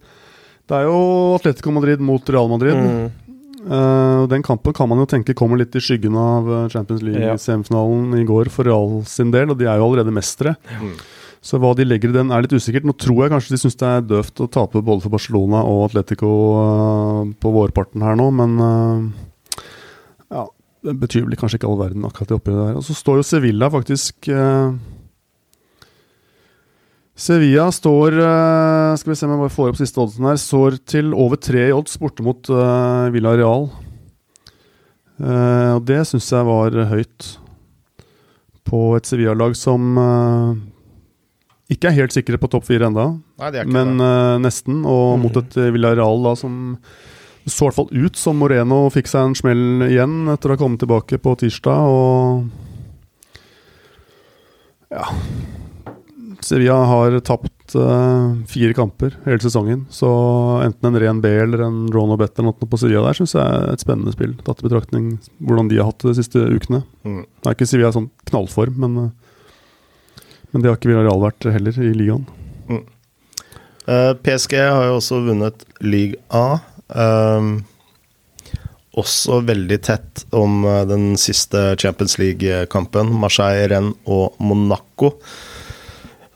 Speaker 3: det er jo Atletico Madrid mot Real Madrid. Mm. Uh, den kampen kan man jo tenke kommer litt i skyggen av Champions League-semifinalen ja. i går for Real sin del, og de er jo allerede mestere. Mm. Så hva de legger i den, er litt usikkert. Nå tror jeg kanskje de syns det er døvt å tape både for Barcelona og Atletico uh, på vårparten her nå, men uh, ja, det betyr vel kanskje ikke all verden akkurat det oppi der. Og så står jo Sevilla faktisk uh, Sevilla står Skal vi se om jeg bare får opp siste oddsen her. Står til over tre i odds borte mot uh, Villa Real. og det syns jeg var høyt på et Sevilla-lag som ikke er helt sikre på topp fire ennå, men uh, nesten. Og mm. mot et Villa Real da, som så i hvert fall ut som Moreno fikk seg en smell igjen etter å ha kommet tilbake på tirsdag. Og ja Sevilla har tapt uh, fire kamper hele sesongen. Så enten en ren B eller en Rono bet eller noe på Sevilla der syns jeg er et spennende spill. Tatt i betraktning hvordan de har hatt det de siste ukene. Mm. Det er ikke Sevilla sånn knallform, men uh, men det har ikke Villarreal vært heller i ligaen. Mm.
Speaker 1: Uh, eh, PSG har jo også vunnet league A. Um, også veldig tett om den siste Champions League-kampen. Marseille, Rennes og Monaco.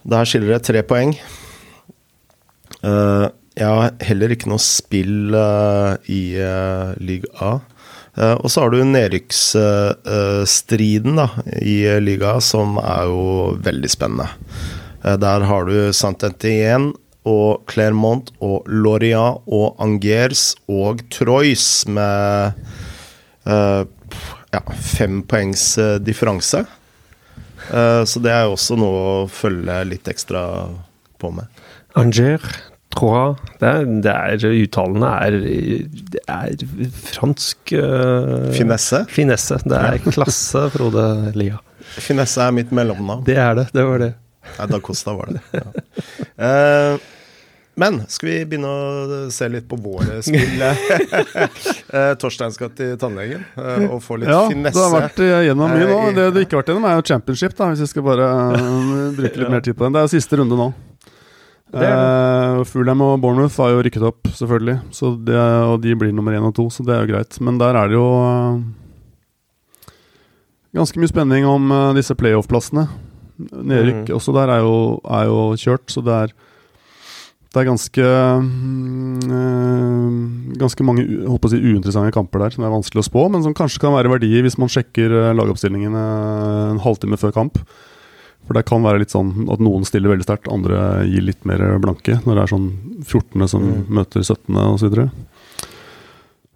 Speaker 1: Der skiller det tre poeng. Uh, jeg har heller ikke noe spill i Liga. A. Og så har du nedrykksstriden i liga, som er jo veldig spennende. Der har du Saint-Étienne og Clermont og Lorient og Angers og Troyes med ja, fem poengs differanse. Så det er jo også noe å følge litt ekstra på med.
Speaker 2: Angers Trois, Det er, det er Uttalene er, det er fransk uh,
Speaker 1: Finesse?
Speaker 2: Finesse. Det er [laughs] klasse, Frode Lia.
Speaker 1: Finesse er mitt mellomnavn.
Speaker 2: Det er det. Det var det.
Speaker 1: Nei, Da Costa var det. Ja. Uh, men skal vi begynne å se litt på våre spill? uh, [laughs] Torstein skal til tannlegen uh, og få litt
Speaker 3: ja,
Speaker 1: finesse.
Speaker 3: Ja, du har vært gjennom mye nå. Det du ikke har vært gjennom, er jo championship, da, hvis vi skal bare bruke litt mer tid på den. Det er siste runde nå. Uh, Fulham og Bournemouth har jo rykket opp, selvfølgelig. Det, og de blir nummer én og to, så det er jo greit. Men der er det jo uh, ganske mye spenning om uh, disse playoff-plassene. Nedrykk mm. også der er jo, er jo, kjørt, så det er, det er ganske Ganske mange håper å si, uinteressante kamper der som er vanskelig å spå, men som kanskje kan være verdier hvis man sjekker lagoppstillingene en halvtime før kamp. For det kan være litt sånn at noen stiller veldig sterkt, andre gir litt mer blanke. Når det er sånn 14. som mm. møter 17. osv.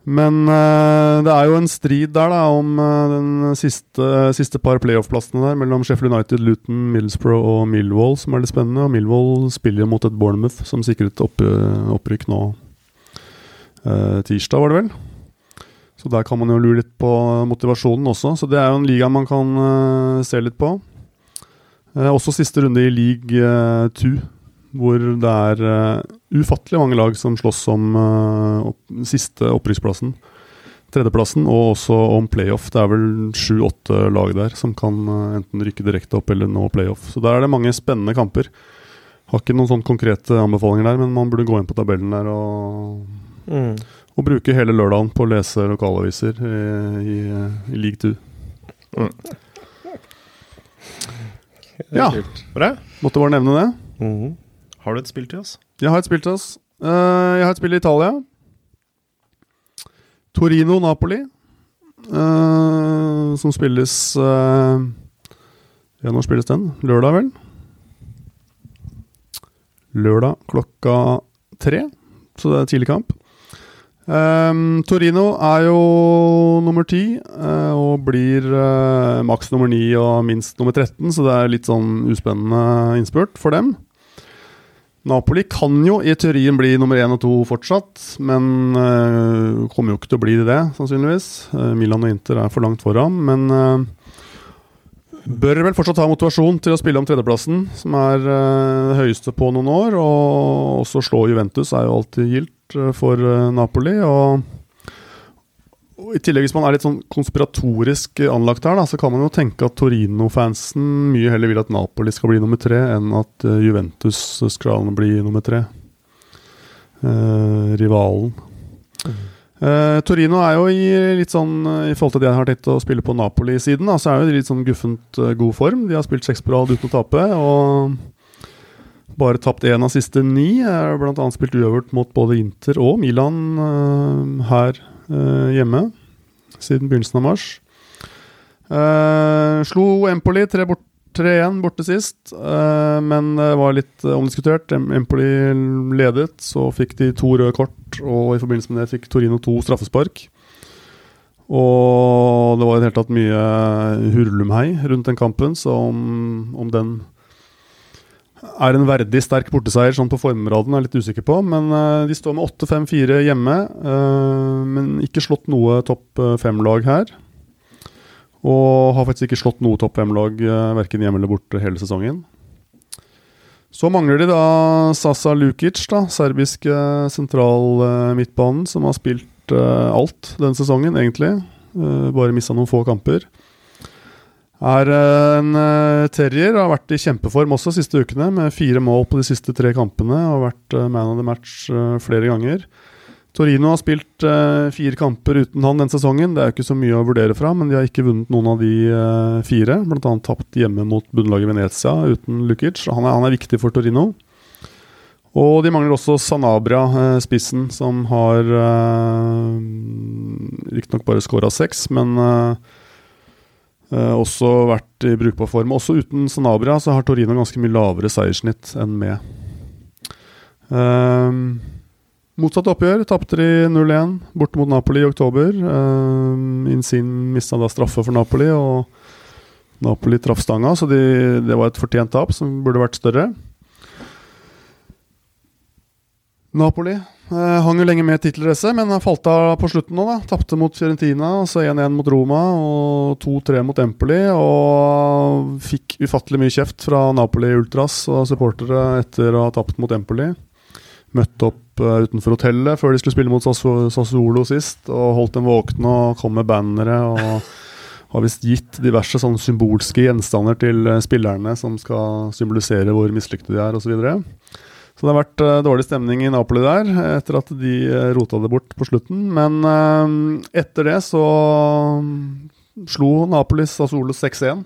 Speaker 3: Men uh, det er jo en strid der da om uh, den siste, siste par playoff-plassene der mellom Sheffield United, Luton, Middlesbrough og Millwall, som er litt spennende. Og Millwall spiller jo mot et Bournemouth som sikret opp, opprykk nå uh, tirsdag, var det vel. Så der kan man jo lure litt på motivasjonen også. Så det er jo en liga man kan se litt på. Også siste runde i league two, hvor det er uh, ufattelig mange lag som slåss om uh, opp, siste opprykksplassen. Tredjeplassen, og også om playoff. Det er vel sju-åtte lag der som kan uh, enten rykke direkte opp eller nå playoff. Så der er det mange spennende kamper. Har ikke noen sånn konkrete anbefalinger der, men man burde gå inn på tabellen der og,
Speaker 2: Mm.
Speaker 3: og bruke hele lørdagen på å lese lokalaviser i, i, i league 2.
Speaker 2: Det er
Speaker 3: Ja.
Speaker 2: kult.
Speaker 1: Bra.
Speaker 3: Måtte bare nevne det.
Speaker 2: Mhm.
Speaker 1: Har du et spill til oss?
Speaker 3: Jeg har et spill til oss. Eh, jeg har et spill i Italia. Torino-Napoli. eh, som spilles eh, Ja, når spilles den? Lørdag, vel? Lørdag klokka tre. Så det er tidlig kamp. Um, Torino er jo nummer ti uh, og blir uh, maks nummer ni og minst nummer 13, så det er litt sånn uspennende innspurt for dem. Napoli kan jo i teorien bli nummer én og to fortsatt, men øh, kommer jo ikke til å bli det, sannsynligvis. Eh, Milan og Inter er for langt foran, men øh, bør vel fortsatt ha motivasjon til å spille om tredjeplassen, som er øh, høyeste på noen år. Og også slå Juventus er jo alltid gildt for Napoli. og og I tillegg, hvis man er litt sånn konspiratorisk anlagt her, da, så kan man jo tenke at Torino-fansen mye heller vil at Napoli skal bli nummer tre, enn at eh, Juventus skal bli nummer tre. Eh, rivalen. Eh, Torino er jo i litt sånn eh, I forhold til det jeg har tenkt å spille på Napoli-siden, da, så er jo de litt sånn guffent eh, god form. De har spilt seks på rad uten å tape. Og bare tapt én av siste ni. Annet spilt uøvert mot både Inter og Milan her hjemme siden begynnelsen av mars. Eh, slo Empoli 3-1 bort 3-1 borte sist, eh, men det var litt eh, omdiskutert. Empoli ledet, så fikk de to røde kort, og i forbindelse med det fikk Torino to straffespark. Og det var i det hele tatt mye hurlumhei rundt den kampen, så om, om den er en verdig sterk borteseier sånn på formraden, er jeg litt usikker på. Men eh, de står med 8-5-4 hjemme, eh, men ikke slått noe topp eh, fem-lag her. Og har faktisk ikke slått noe topp fem-lag uh, verken hjemme eller borte hele sesongen. Så mangler de da Sasa Lukic, da, serbiske sentral eh, midtbanen, som har spilt eh, alt denne sesongen, egentlig. Eh, bare mista noen få kamper. Er eh, en terrier terrier, har vært i kjempeform også siste ukene, med fire mål på de siste tre kampene. Og vært eh, man of the match eh, flere ganger. Torino har spilt eh, fire kamper uten han den sesongen. Det er jo ikke så mye å vurdere fra, men de har ikke vunnet noen av de eh, fire. Blant annet tapt hjemme mot bunnlaget Venezia uten Lukic. Han er, han er viktig for Torino. Og de mangler også Sanabria, eh, spissen, som har uh, riktignok bare skåra seks, men eh, eh, også vært i brukbar form. Også uten Sanabria så har Torino ganske mye lavere seiersnitt enn med. Um, Motsatt oppgjør tapte de 0-1 borte mot Napoli i oktober. Uh, Insin mista da straffe for Napoli, og Napoli traff stanga, så de, det var et fortjent tap som burde vært større. Napoli eh, hang jo lenge med tittelracet, men falt av på slutten nå. da Tapte mot Fiorentina, så 1-1 mot Roma og 2-3 mot Empoli. Og fikk ufattelig mye kjeft fra Napoli-ultras og supportere etter å ha tapt mot Empoli møtte opp uh, utenfor hotellet før de skulle spille mot Sassu- Sassuolo sist, og holdt dem våkne og kom med bannere. og [laughs] har visst gitt diverse sånne symbolske gjenstander til uh, spillerne som skal symbolisere hvor mislykte de er, osv. Så, det har vært uh, dårlig stemning i Napoli der, etter at de uh, rota det bort på slutten. Men etter det så um, slo Napoli Asolo 6-1.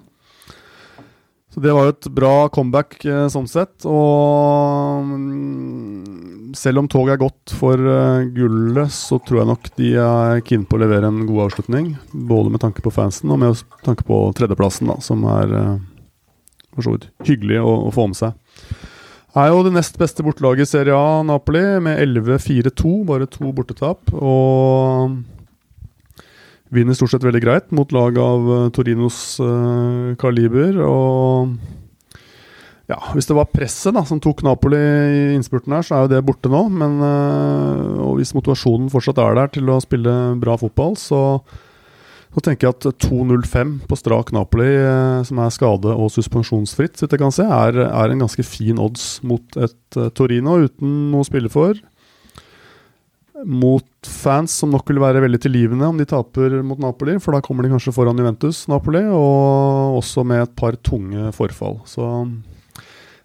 Speaker 3: Så det var jo et bra comeback eh, sånn sett. Og mm, selv om toget er godt for eh, gullet, så tror jeg nok de er keen på å levere en god avslutning. Både med tanke på fansen og med tanke på tredjeplassen, da, som er eh, for så vidt hyggelig å, å få med seg. Er jo det nest beste bortelaget i Serie A, Napoli, med 11-4-2, bare to bortetap. Og vinner stort sett veldig greit mot lag av eh, Torinos uh, kaliber. Og ja, hvis det var presset som tok Napoli i innspurten her, så er jo det borte nå. Men uh, og hvis motivasjonen fortsatt er der til å spille bra fotball, så, så tenker jeg at 2-0-5 på strak Napoli, eh, som er skade- og suspensjonsfritt, jeg kan se, er, er en ganske fin odds mot et eh, Torino uten noe å spille for mot fans som nok vil være veldig tilgivende om de taper mot Napoli, for da kommer de kanskje foran Juventus Napoli, og også med et par tunge forfall. Så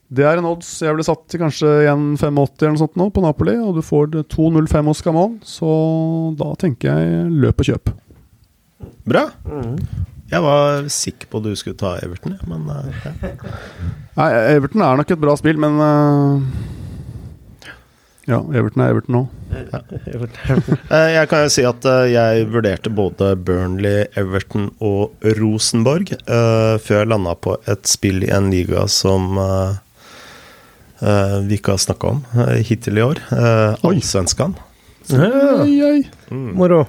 Speaker 3: Det er en odds jeg ville satt til kanskje 1,85 eller noe sånt nå på Napoli, og du får 2,05 hos Camon, så da tenker jeg løp og kjøp.
Speaker 1: Bra. Jeg var sikker på at du skulle ta Everton, men eh, ja.
Speaker 3: Nei, Everton er nok et bra spill, men uh, Ja, Everton er Everton nå.
Speaker 1: Ja. [laughs] [laughs] Jeg kan jo si at eh, jeg vurderte både Burnley, Everton og Rosenborg uh, før jeg landa på et spill i en liga som uh, Uh, vi ikke har snakka om uh, hittil i år. Uh,
Speaker 3: Oi.
Speaker 1: Allsvenskan.
Speaker 3: Oi, Oi, Mm.
Speaker 2: moro.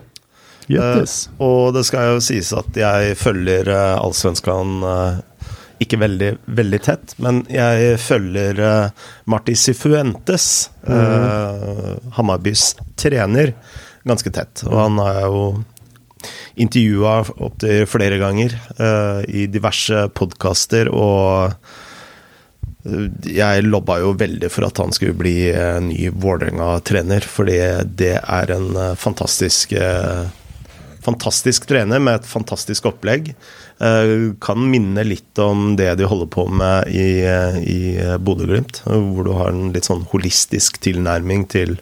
Speaker 3: Gjettis.
Speaker 1: Uh, og det skal jo sies at jeg følger uh, Allsvenskan uh, ikke veldig, veldig tett, men jeg følger uh, Marti Sifuentes, uh, Hammarbys trener, ganske tett. Og han har jeg jo intervjua opptil flere ganger i diverse podkaster, og jeg lobba jo veldig for at han skulle bli ny Vålerenga-trener, fordi det er en fantastisk Fantastisk trener med et fantastisk opplegg. Eh, kan minne litt om det de holder på med i, eh, i Bodø-Glimt, hvor du har en litt sånn holistisk tilnærming til,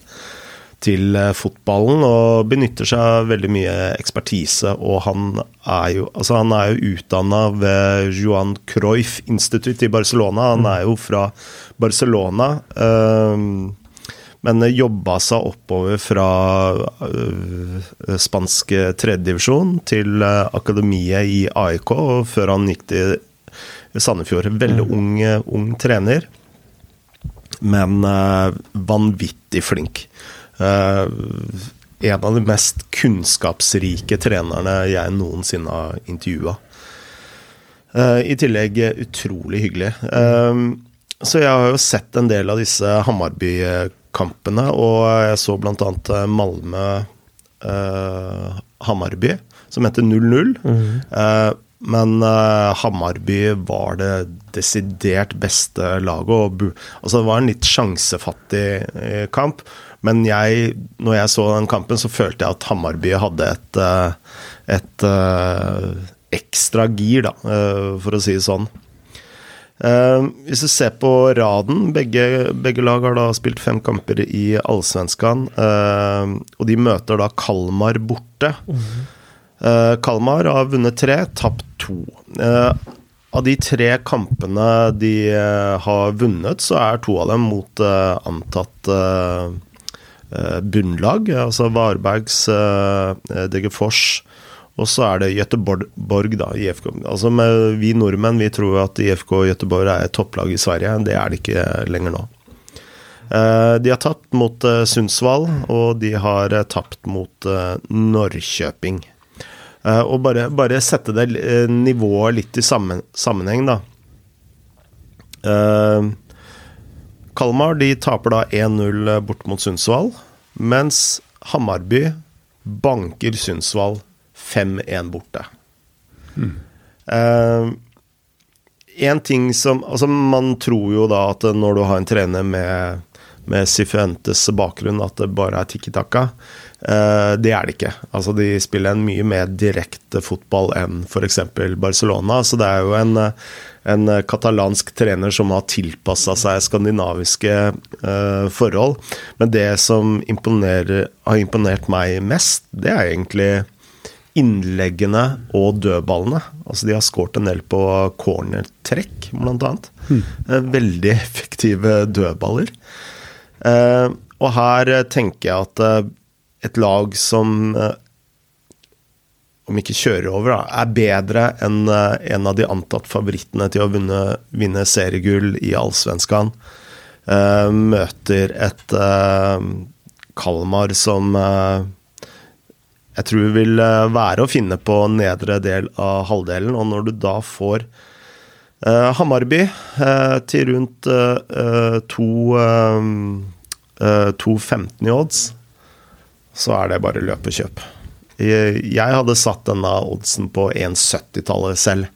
Speaker 1: til eh, fotballen og benytter seg av veldig mye ekspertise. Og han er jo, altså han er jo utdanna ved Johan Cruyff Institute i Barcelona. Han er jo fra Barcelona. eh, men jobba seg oppover fra øh, spansk tredjedivisjon til akademiet i AIK, før han gikk til Sandefjord. Veldig ung, ung trener, men vanvittig flink. Eh, en av de mest kunnskapsrike trenerne jeg noensinne har intervjua. I tillegg utrolig hyggelig. Eh, så jeg har jo sett en del av disse Hammarby-kampene, og jeg så bl.a. Malmö-Hammarby, som heter 0-0. Eh, men eh, Hammarby var det desidert beste laget. Og, altså, det var en litt sjansefattig eh, kamp, men jeg, når jeg så den kampen, så følte jeg at Hammarby hadde et, et, et eh, ekstra gir, da, eh, for å si det sånn. Eh, hvis du ser på raden begge, begge lag har da spilt fem kamper i Allsvenskan. Uh, og de møter da Kalmar borte. Eh, Kalmar har vunnet tre, tapt to. Av de tre kampene de har vunnet, så er to av dem mot antatt bunnlag. Altså Varbergs, uh, Degerfors og så er det Göteborg, da, IFK. Altså vi nordmenn vi tror at IFK Göteborg er et topplag i Sverige. Det er det ikke lenger nå. Eh, de har tapt mot eh, Sundsvall, og de har eh, tapt mot Norrköping. Og bare, bare sette det nivået litt i sammen, sammenheng, da. Kalmar de taper da 1-0 bort mot Sundsvall, mens Hammarby banker Sundsvall 5-1 borte. Eh, en ting som Altså, man tror jo da at når du har en trener med, med Sifuentes bakgrunn, at det bare er tikki taka. Uh, det er det ikke. Altså, de spiller en mye mer direkte fotball enn f.eks. Barcelona. Så det er jo en, eh, en katalansk trener som har tilpassa seg skandinaviske uh, forhold. Men det som har imponert meg mest, det er egentlig innleggene og dødballene. Altså De har skåret en del på cornertrekk, blant annet. Eh, Veldig effektive dødballer. Eh, og her tenker jeg at eh, et lag som om ikke kjører over, da, er bedre enn en av de antatt favorittene til å vinne, vinne seriegull i Allsvenskan. Møter et Kalmar som jeg tror vil eh, være å finne på nedre del av halvdelen. Og når du da får eh, Hammarby eh, til rundt eh, eh, to eh, eh, 2,15 i odds, så er det bare løp og kjøp. Jeg, jeg hadde satt denne oddsen på 1,70-tallet selv.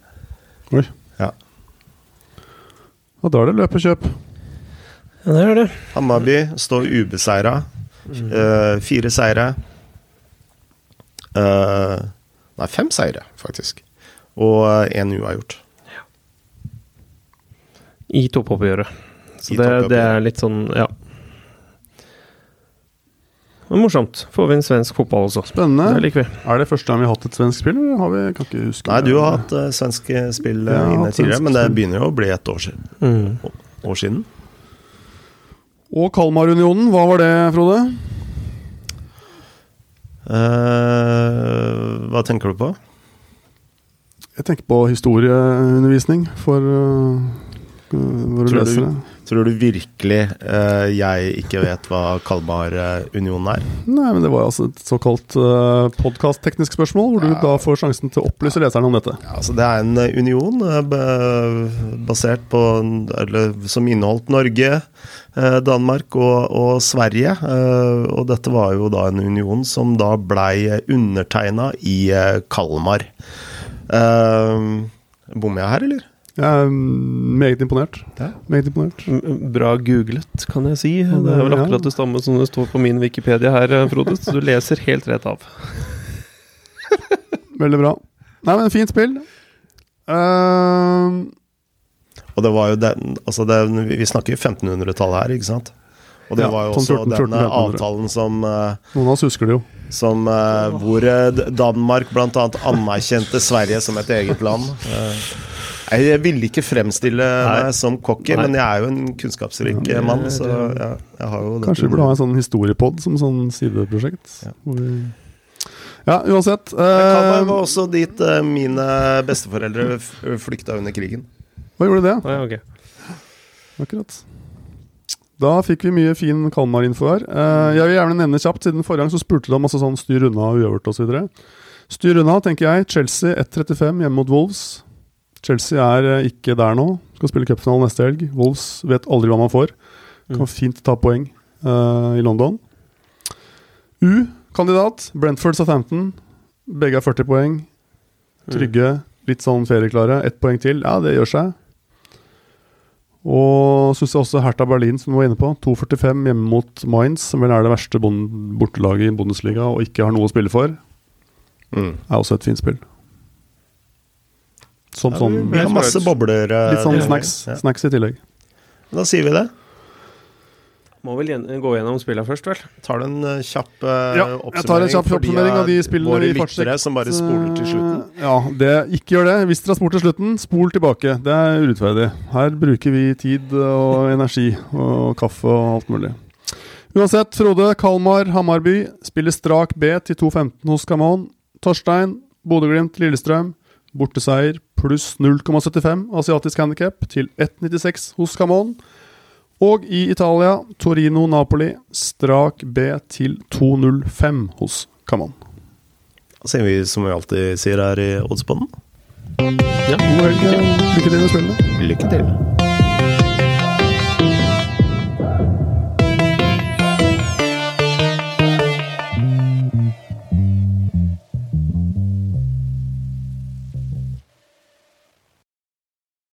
Speaker 3: Oi.
Speaker 1: Ja.
Speaker 3: Og da er det løp og kjøp.
Speaker 2: Ja, det gjør det.
Speaker 1: Hammarby står ubeseira. Eh, fire seire. Eh, nei, fem seire, faktisk. Og én uavgjort.
Speaker 2: I toppoppgjøret. Så
Speaker 1: I
Speaker 2: det,
Speaker 1: toppoppgjøret.
Speaker 2: det er litt sånn, ja. Det er morsomt. Får vi en svensk fotball også. Det
Speaker 3: Spennende.
Speaker 2: liker vi.
Speaker 3: Er det første gang vi har hatt et svensk spill? Eller har vi, kan ikke huske
Speaker 1: Nei, du har hatt uh, svensk spill eh,
Speaker 3: Ja,
Speaker 1: inne tidligere, men det begynner jo å bli et år siden.
Speaker 2: Mm.
Speaker 1: År siden.
Speaker 3: Og Kalmarunionen, hva var det, Frode?
Speaker 1: Eh, hva tenker du på?
Speaker 3: Jeg tenker på historieundervisning for uh, våre
Speaker 1: Tror du-
Speaker 3: lesere.
Speaker 1: Tror du virkelig uh, jeg ikke vet hva Kalmar-unionen er?
Speaker 3: Nei, men det var altså et såkalt uh, podkast-teknisk spørsmål, hvor du da får sjansen til å opplyse leserne om dette.
Speaker 1: Ja, altså det er en eh, union uh, basert på eller, Som inneholdt Norge, eh, Danmark og, og Sverige. eh, Og dette var jo da en union som da blei undertegna i eh, Kalmar. Uh, Bommer jeg her, eller?
Speaker 3: Jeg er mm, meget imponert.
Speaker 1: Ja.
Speaker 3: Meget imponert.
Speaker 2: Bra googlet, kan jeg si. Det er vel
Speaker 3: ja.
Speaker 2: akkurat det samme som det står på min Wikipedia her, eh, Frode. Så du leser helt rett av. [laughs]
Speaker 3: Veldig bra. Nei, men fint spill. Uh,
Speaker 1: Og det var jo den Altså, det, vi snakker 1500-tallet her, ikke sant? Og det
Speaker 3: Ja,
Speaker 1: var jo
Speaker 3: sånn
Speaker 1: også
Speaker 3: 14,
Speaker 1: 14,
Speaker 3: den
Speaker 1: avtalen som eh,
Speaker 3: noen av oss husker det jo.
Speaker 1: Som hvor Danmark bl.a. anerkjente Sverige som et eget land. Eh, jeg ville ikke fremstille
Speaker 2: Nei.
Speaker 1: meg som cocky, men jeg er jo en kunnskapsrik
Speaker 2: Ja,
Speaker 1: eh, mann, så ja, jeg har jo
Speaker 3: Kanskje vi burde ha en sånn historiepod som sånn sideprosjekt.
Speaker 1: Ja.
Speaker 3: Ja, uansett.
Speaker 1: Kalmar
Speaker 3: Uh,
Speaker 1: var også dit eh, mine besteforeldre flykta under krigen.
Speaker 3: hva gjorde det?
Speaker 2: Ah, ja, ok.
Speaker 3: Akkurat. Da fikk vi mye fin Kalmar-info her. Eh, jeg vil gjerne nevne kjapt, siden forrige gang så spurte du om masse sånn styr unna og uøvert osv. Styr unna, tenker jeg. Chelsea 1.35 hjemme mot Wolves. Chelsea er eh, ikke der nå. Skal spille cupfinale neste helg. Wolves vet aldri hva man får. Kan
Speaker 2: Mm.
Speaker 3: fint ta poeng uh, i London. U-kandidat. Brentford Southampton. Begge har 40 poeng. Trygge, litt sånn ferieklare. Ett poeng til. Ja, det gjør seg. Og syns jeg også Hertha Berlin, som du var inne på, 2,45 hjemme mot Mainz, som vel er det verste bortelaget i Bundesliga og ikke har noe å spille for,
Speaker 1: Mm.
Speaker 3: er også et fint spill. Som
Speaker 1: Ja,
Speaker 3: sånn
Speaker 1: vi har masse bobler. eh,
Speaker 3: Litt sånn snacks,
Speaker 1: Ja.
Speaker 3: snacks i tillegg.
Speaker 1: Da sier vi det.
Speaker 2: Må vel gå gjennom spillene først, vel?
Speaker 1: Tar du en eh, kjapp uh,
Speaker 3: Ja, jeg tar en kjapp oppsummering av de spillene
Speaker 1: våre
Speaker 3: i
Speaker 1: lyttere som bare spoler til slutten?
Speaker 3: Ja, det, ikke gjør det. Hvis dere har spurt til slutten, spol tilbake. Det er urettferdig. Her bruker vi tid og energi og kaffe og alt mulig. Uansett, Frode, Kalmar, Hamarby spiller strak B til 2.15 hos Camon. Torstein, Bodø-Glimt, Lillestrøm. Borteseier pluss 0,75 asiatisk handikap til 1,96 hos Camon. Og i Italia, Torino-Napoli, strak B til 2,05 hos Camon.
Speaker 1: Da sier vi som vi alltid sier her i Oddsbonden.
Speaker 3: God helg. Lykke til med spillene.
Speaker 1: Lykke til.